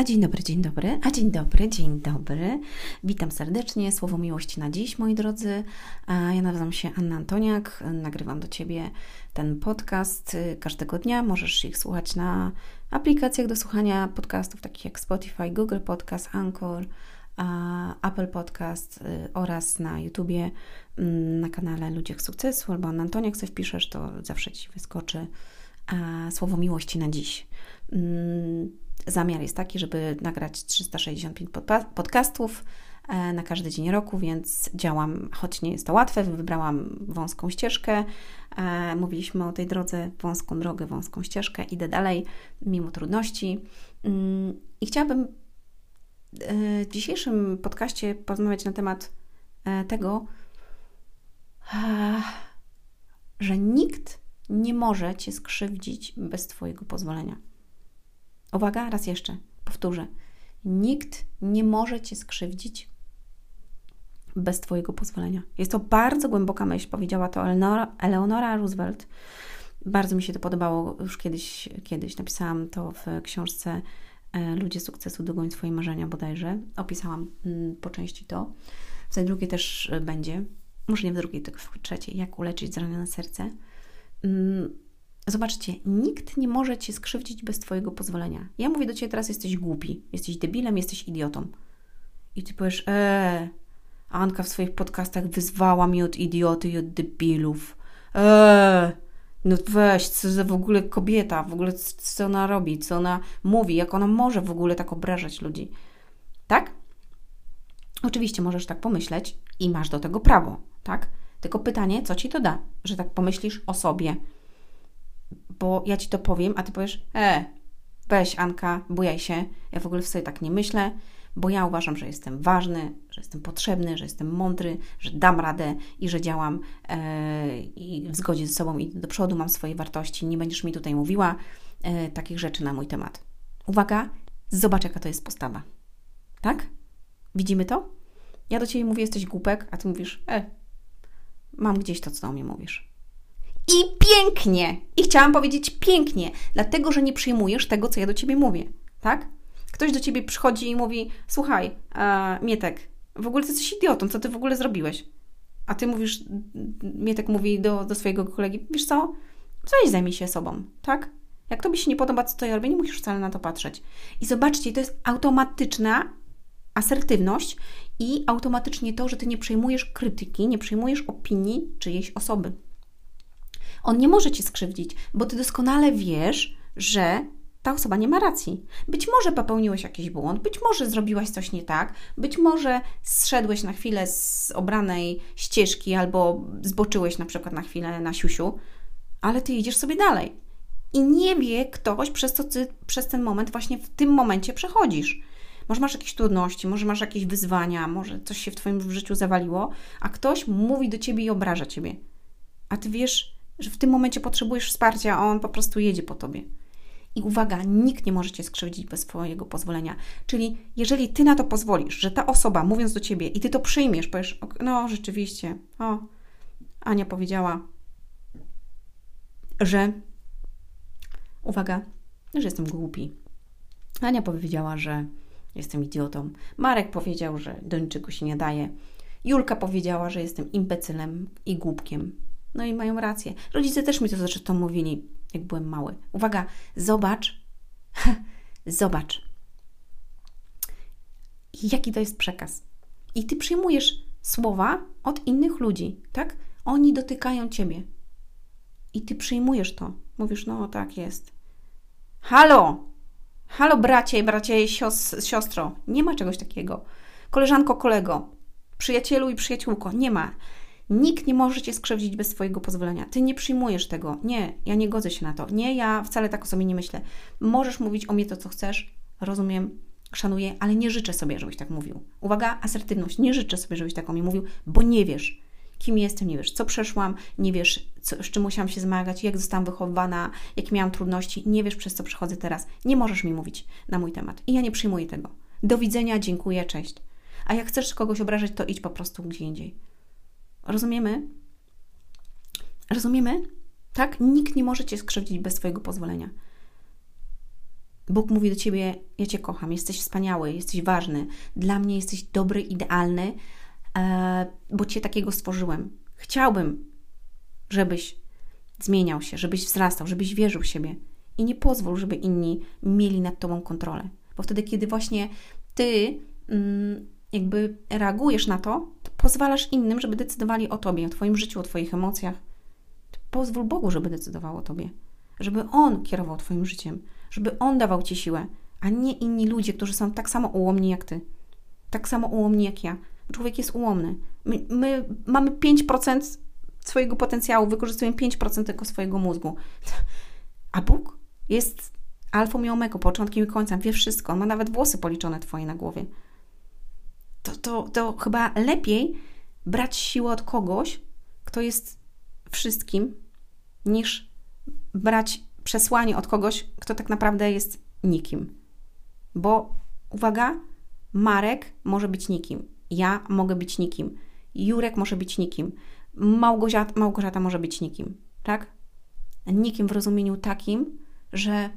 A dzień dobry, dzień dobry, a dzień dobry, dzień dobry. Witam serdecznie. Słowo miłości na dziś, moi drodzy. Ja nazywam się Anna Antoniak. Nagrywam do Ciebie ten podcast każdego dnia. Możesz ich słuchać na aplikacjach do słuchania podcastów takich jak Spotify, Google Podcast, Anchor, Apple Podcast y, oraz na YouTubie mm, na kanale Ludziach Sukcesu albo Anna Antoniak coś wpiszesz, to zawsze Ci wyskoczy słowo miłości na dziś. Zamiar jest taki, żeby nagrać 365 podcastów e, na każdy dzień roku, więc działam, choć nie jest to łatwe, wybrałam wąską dzisieżkę. E, mówiliśmy o tej drodze, wąską drogę, wąską ścieżkę, idę dalej, mimo trudności. Mm, I chciałabym e, w dzisiejszym podcaście porozmawiać na temat tego, że nikt nie może cię skrzywdzić bez Twojego pozwolenia. Uwaga, raz jeszcze, powtórzę. Nikt nie może cię skrzywdzić bez Twojego pozwolenia. Jest to bardzo głęboka myśl, powiedziała to Eleonora, Eleonora Roosevelt. Bardzo mi się to podobało, już kiedyś, kiedyś napisałam to w książce e, Ludzie sukcesu, dogoń swoje marzenia bodajże. Opisałam mm, po części to. W tej drugiej też będzie, może nie w drugiej, tylko w trzeciej, jak uleczyć zranione serce. Zobaczcie, nikt nie może cię skrzywdzić bez Twojego pozwolenia. Ja mówię do ciebie teraz, jesteś głupi, jesteś debilem, jesteś idiotą. I ty powiesz, eee, Anka w swoich podcastach wyzwała mnie od idioty i od debilów. Eee, no weź, co za w ogóle kobieta, w ogóle co ona robi, co ona mówi, jak ona może w ogóle tak obrażać ludzi. Tak? Oczywiście możesz tak pomyśleć i masz do tego prawo, tak? Tylko pytanie, co ci to da, że tak pomyślisz o sobie, bo ja ci to powiem, a ty powiesz, e, weź Anka, bujaj się, ja w ogóle w sobie tak nie myślę, bo ja uważam, że jestem ważny, że jestem potrzebny, że jestem mądry, że dam radę i że działam e, i w zgodzie ze sobą idę do przodu, mam swoje wartości, nie będziesz mi tutaj mówiła e, takich rzeczy na mój temat. Uwaga, zobacz jaka to jest postawa. Tak? Widzimy to? Ja do Ciebie mówię, jesteś głupek, a Ty mówisz, e, mam gdzieś to, co do mnie mówisz. I pięknie. I chciałam powiedzieć pięknie, dlatego że nie przyjmujesz tego, co ja do ciebie mówię, tak? Ktoś do ciebie przychodzi i mówi: Słuchaj, e, Mietek, w ogóle ty jesteś idiotą, co ty w ogóle zrobiłeś? A ty mówisz, Mietek mówi do, do swojego kolegi: Wiesz co, weź zajmij się sobą, tak? Jak tobie się nie podoba, co to ja robię, nie musisz wcale na to patrzeć. I zobaczcie, to jest automatyczna asertywność i automatycznie to, że ty nie przejmujesz krytyki, nie przejmujesz opinii czyjejś osoby. On nie może cię skrzywdzić, bo ty doskonale wiesz, że ta osoba nie ma racji. Być może popełniłeś jakiś błąd, być może zrobiłaś coś nie tak, być może zszedłeś na chwilę z obranej ścieżki albo zboczyłeś na przykład na chwilę na siusiu, ale ty idziesz sobie dalej. I nie wie ktoś, przez co ty przez ten moment, właśnie w tym momencie przechodzisz. Może masz jakieś trudności, może masz jakieś wyzwania, może coś się w Twoim życiu zawaliło, a ktoś mówi do Ciebie i obraża Ciebie. A Ty wiesz, że w tym momencie potrzebujesz wsparcia, a on po prostu jedzie po tobie. I uwaga, nikt nie może cię skrzywdzić bez Twojego pozwolenia. Czyli jeżeli Ty na to pozwolisz, że ta osoba, mówiąc do Ciebie, i Ty to przyjmiesz, powiesz, no rzeczywiście, o, Ania powiedziała, że, uwaga, że jestem głupi. Ania powiedziała, że jestem idiotą. Marek powiedział, że do niczego się nie daje. Julka powiedziała, że jestem imbecylem i głupkiem. No i mają rację. Rodzice też mi to zresztą mówili, jak byłem mały. Uwaga, zobacz, zobacz, jaki to jest przekaz. I ty przyjmujesz słowa od innych ludzi, tak? Oni dotykają ciebie. I ty przyjmujesz to. Mówisz, no tak jest. Halo! Halo, bracie, bracie, sios, siostro. Nie ma czegoś takiego. Koleżanko, kolego, przyjacielu i przyjaciółko. Nie ma. Nikt nie może cię skrzywdzić bez Twojego pozwolenia. Ty nie przyjmujesz tego. Nie, ja nie godzę się na to. Nie, ja wcale tak o sobie nie myślę. Możesz mówić o mnie to, co chcesz, rozumiem, szanuję, ale nie życzę sobie, żebyś tak mówił. Uwaga, asertywność. Nie życzę sobie, żebyś tak o mnie mówił, bo nie wiesz, kim jestem, nie wiesz, co przeszłam, nie wiesz, co, z czym musiałam się zmagać, jak zostałam wychowywana, jakie miałam trudności, nie wiesz, przez co przechodzę teraz. Nie możesz mi mówić na mój temat. I ja nie przyjmuję tego. Do widzenia, dziękuję, cześć. A jak chcesz kogoś obrażać, to idź po prostu gdzie indziej. Rozumiemy? Rozumiemy? Tak? Nikt nie może cię skrzywdzić bez Twojego pozwolenia. Bóg mówi do ciebie: Ja cię kocham, jesteś wspaniały, jesteś ważny, dla mnie jesteś dobry, idealny, e, bo cię takiego stworzyłem. Chciałbym, żebyś zmieniał się, żebyś wzrastał, żebyś wierzył w siebie. I nie pozwól, żeby inni mieli nad tobą kontrolę. Bo wtedy, kiedy właśnie ty mm, jakby reagujesz na to, to pozwalasz innym, żeby decydowali o tobie, o twoim życiu, o twoich emocjach. Pozwól Bogu, żeby decydował o tobie. Żeby On kierował twoim życiem. Żeby On dawał ci siłę, a nie inni ludzie, którzy są tak samo ułomni jak ty. Tak samo ułomni jak ja. Człowiek jest ułomny. My, my mamy 5% swojego potencjału, wykorzystujemy 5% tylko swojego mózgu. A Bóg jest alfą i omegą, początkiem i końcem, wie wszystko. On ma nawet włosy policzone Twoje na głowie. To, to, to chyba lepiej brać siłę od kogoś, kto jest wszystkim, niż brać przesłanie od kogoś, kto tak naprawdę jest nikim. Bo uwaga, Marek może być nikim, ja mogę być nikim, Jurek może być nikim, Małgorzata, Małgorzata może być nikim, tak? Nikim w rozumieniu takim, że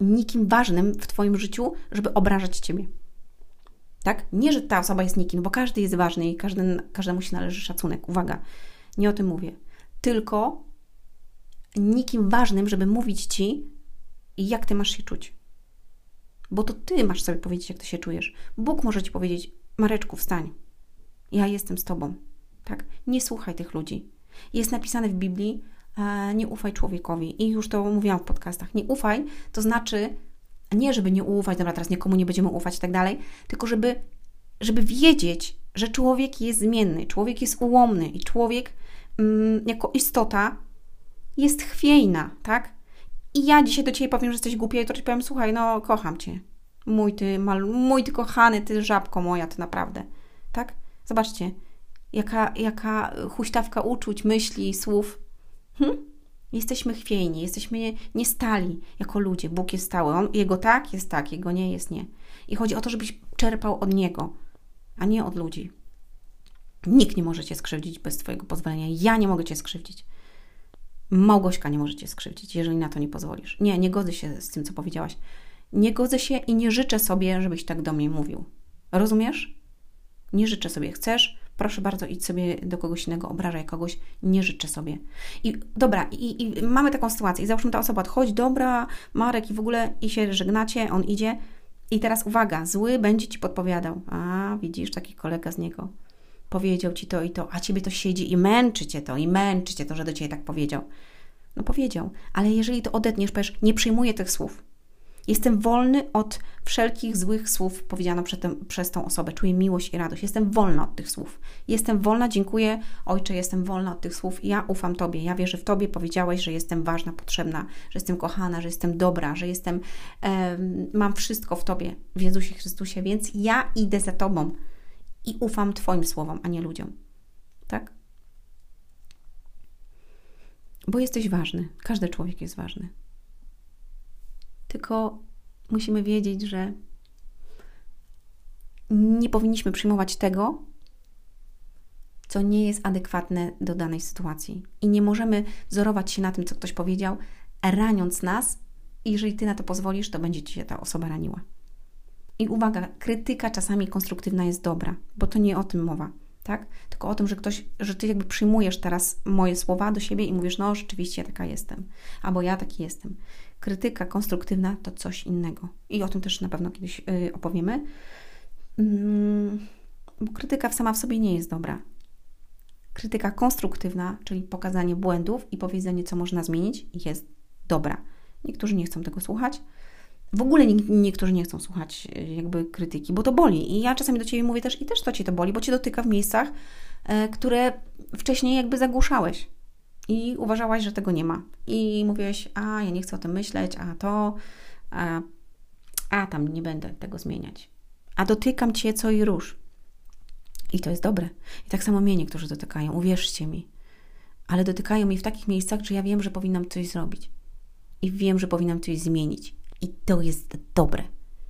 nikim ważnym w Twoim życiu, żeby obrażać Ciebie. Tak? Nie, że ta osoba jest nikim, bo każdy jest ważny i każdy, każdemu się należy szacunek. Uwaga, nie o tym mówię. Tylko nikim ważnym, żeby mówić Ci, jak Ty masz się czuć. Bo to Ty masz sobie powiedzieć, jak Ty się czujesz. Bóg może Ci powiedzieć, Mareczku, wstań. Ja jestem z Tobą. Tak? Nie słuchaj tych ludzi. Jest napisane w Biblii, e, nie ufaj człowiekowi. I już to mówiłam w podcastach. Nie ufaj, to znaczy nie, żeby nie ufać, dobra, teraz nikomu nie będziemy ufać i tak dalej, tylko żeby, żeby wiedzieć, że człowiek jest zmienny, człowiek jest ułomny i człowiek mm, jako istota jest chwiejna, tak? I ja dzisiaj do Ciebie powiem, że jesteś głupia i to Ci powiem, słuchaj, no kocham Cię. Mój ty, mal, mój ty kochany, ty żabko moja, ty naprawdę. Tak? Zobaczcie, jaka, jaka huśtawka uczuć, myśli, słów. Hm? Jesteśmy chwiejni, jesteśmy niestali jako ludzie. Bóg jest stały. On, jego tak jest tak, jego nie jest nie. I chodzi o to, żebyś czerpał od Niego, a nie od ludzi. Nikt nie może Cię skrzywdzić bez Twojego pozwolenia. Ja nie mogę Cię skrzywdzić. Małgośka nie może Cię skrzywdzić, jeżeli na to nie pozwolisz. Nie, nie godzę się z tym, co powiedziałaś. Nie godzę się i nie życzę sobie, żebyś tak do mnie mówił. Rozumiesz? Nie życzę sobie. Chcesz? Proszę bardzo, idź sobie do kogoś innego, obrażaj kogoś. Nie życzę sobie. I dobra, i, i mamy taką sytuację. I załóżmy, ta osoba odchodzi, dobra, Marek, i w ogóle, i się żegnacie, on idzie. I teraz uwaga, zły będzie ci podpowiadał. A, widzisz, taki kolega z niego powiedział ci to i to, a ciebie to siedzi i męczy cię to, i męczy cię to, że do ciebie tak powiedział. No powiedział, ale jeżeli to odetniesz, powiesz, nie przyjmuję tych słów. Jestem wolny od wszelkich złych słów powiedziano przez, tą osobę. Czuję miłość i radość. Jestem wolna od tych słów. Jestem wolna, dziękuję Ojcze, jestem wolna od tych słów. Ja ufam Tobie. Ja wierzę w Tobie. Powiedziałeś, że jestem ważna, potrzebna, że jestem kochana, że jestem dobra, że jestem, e, mam wszystko w Tobie, w Jezusie Chrystusie, więc ja idę za Tobą i ufam Twoim słowom, a nie ludziom. Tak? Bo jesteś ważny. Każdy człowiek jest ważny. Tylko musimy wiedzieć, że nie powinniśmy przyjmować tego, co nie jest adekwatne do danej sytuacji. I nie możemy wzorować się na tym, co ktoś powiedział, raniąc nas. I jeżeli ty na to pozwolisz, to będzie ci się ta osoba raniła. I uwaga, krytyka czasami konstruktywna jest dobra, bo to nie o tym mowa, tak? Tylko o tym, że ktoś, że ty jakby przyjmujesz teraz moje słowa do siebie i mówisz, no rzeczywiście ja taka jestem, albo ja taki jestem. Krytyka konstruktywna to coś innego. I o tym też na pewno kiedyś y, opowiemy. Mm, bo krytyka sama w sobie nie jest dobra. Krytyka konstruktywna, czyli pokazanie błędów i powiedzenie, co można zmienić, jest dobra. Niektórzy nie chcą tego słuchać, w ogóle nie, niektórzy nie chcą słuchać e, jakby krytyki, bo to boli. I ja czasami do Ciebie mówię też i też to Cię to boli, bo Cię dotyka w miejscach, e, które wcześniej jakby zagłuszałeś. I uważałaś, że tego nie ma. I mówiłeś, a ja nie chcę o tym myśleć, a to, a, a tam nie będę tego zmieniać. A dotykam Cię co i róż. I to jest dobre. I tak samo mnie niektórzy dotykają, uwierzcie mi. Ale dotykają mnie w takich miejscach, że ja wiem, że powinnam coś zrobić. I wiem, że powinnam coś zmienić. I to jest dobre.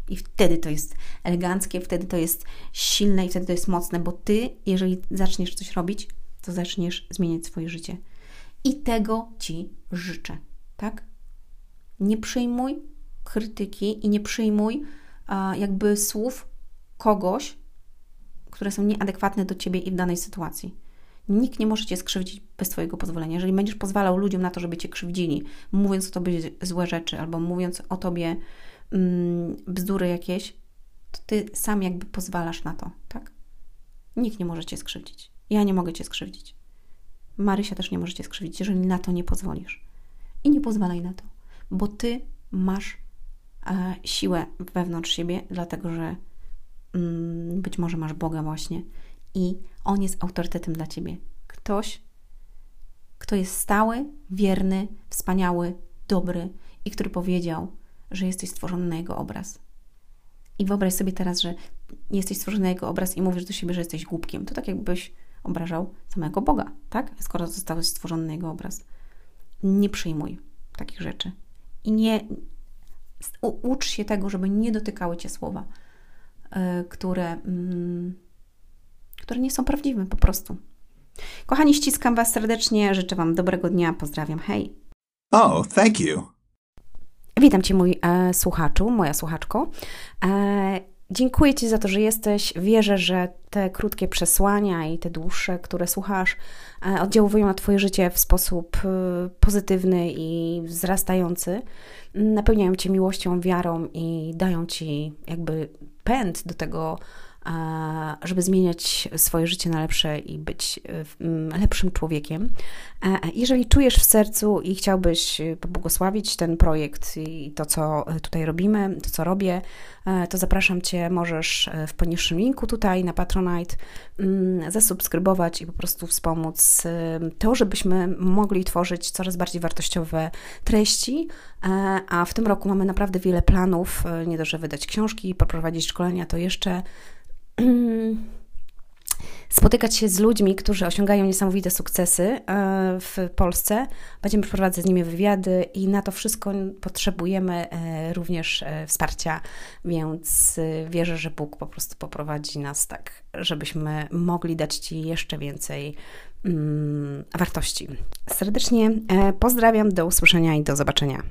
I wtedy to jest eleganckie, wtedy to jest silne i wtedy to jest mocne, bo ty, jeżeli zaczniesz coś robić, to zaczniesz zmieniać swoje życie. I tego ci życzę, tak? Nie przyjmuj krytyki i nie przyjmuj jakby słów kogoś, które są nieadekwatne do ciebie i w danej sytuacji. Nikt nie może cię skrzywdzić bez twojego pozwolenia. Jeżeli będziesz pozwalał ludziom na to, żeby cię krzywdzili, mówiąc o tobie złe rzeczy albo mówiąc o tobie mm, bzdury jakieś, to ty sam jakby pozwalasz na to, tak? Nikt nie może cię skrzywdzić. Ja nie mogę cię skrzywdzić. Marysia też nie może cię skrzywdzić, jeżeli na to nie pozwolisz. I nie pozwalaj na to, bo ty masz e, siłę wewnątrz siebie, dlatego że mm, być może masz Boga właśnie i On jest autorytetem dla ciebie. Ktoś, kto jest stały, wierny, wspaniały, dobry i który powiedział, że jesteś stworzony na Jego obraz. I wyobraź sobie teraz, że jesteś stworzony na Jego obraz i mówisz do siebie, że jesteś głupkiem. To tak jakbyś obrażał samego Boga, tak? Skoro zostałeś stworzony na Jego obraz. Nie przyjmuj takich rzeczy. I nie ucz się tego, żeby nie dotykały Cię słowa, yy, które, yy, które nie są prawdziwe po prostu. Kochani, ściskam Was serdecznie, życzę Wam dobrego dnia, pozdrawiam, hej! Oh, thank you. Witam Cię, mój e, słuchaczu, moja słuchaczko. E, dziękuję Ci za to, że jesteś. Wierzę, że te krótkie przesłania i te dłuższe, które słuchasz, e, oddziałują na Twoje życie w sposób e, pozytywny i wzrastający. Napełniają Cię miłością, wiarą i dają Ci jakby pęd do tego, żeby zmieniać swoje życie na lepsze i być e, lepszym człowiekiem. Jeżeli czujesz w sercu i chciałbyś pobłogosławić ten projekt i to, co tutaj robimy, to, co robię, e, to zapraszam Cię, możesz e, w poniższym linku tutaj na Patronite mm, zasubskrybować i po prostu wspomóc to, żebyśmy mogli tworzyć coraz bardziej wartościowe treści, a w tym roku mamy naprawdę wiele planów, nie dość, że wydać książki, poprowadzić szkolenia, to jeszcze spotykać się z ludźmi, którzy osiągają niesamowite sukcesy e, w Polsce. Będziemy przeprowadzać z nimi wywiady i na to wszystko potrzebujemy e, również e, wsparcia, więc wierzę, że Bóg po prostu poprowadzi nas tak, żebyśmy mogli dać Ci jeszcze więcej mm, wartości. Serdecznie pozdrawiam, do usłyszenia i do zobaczenia.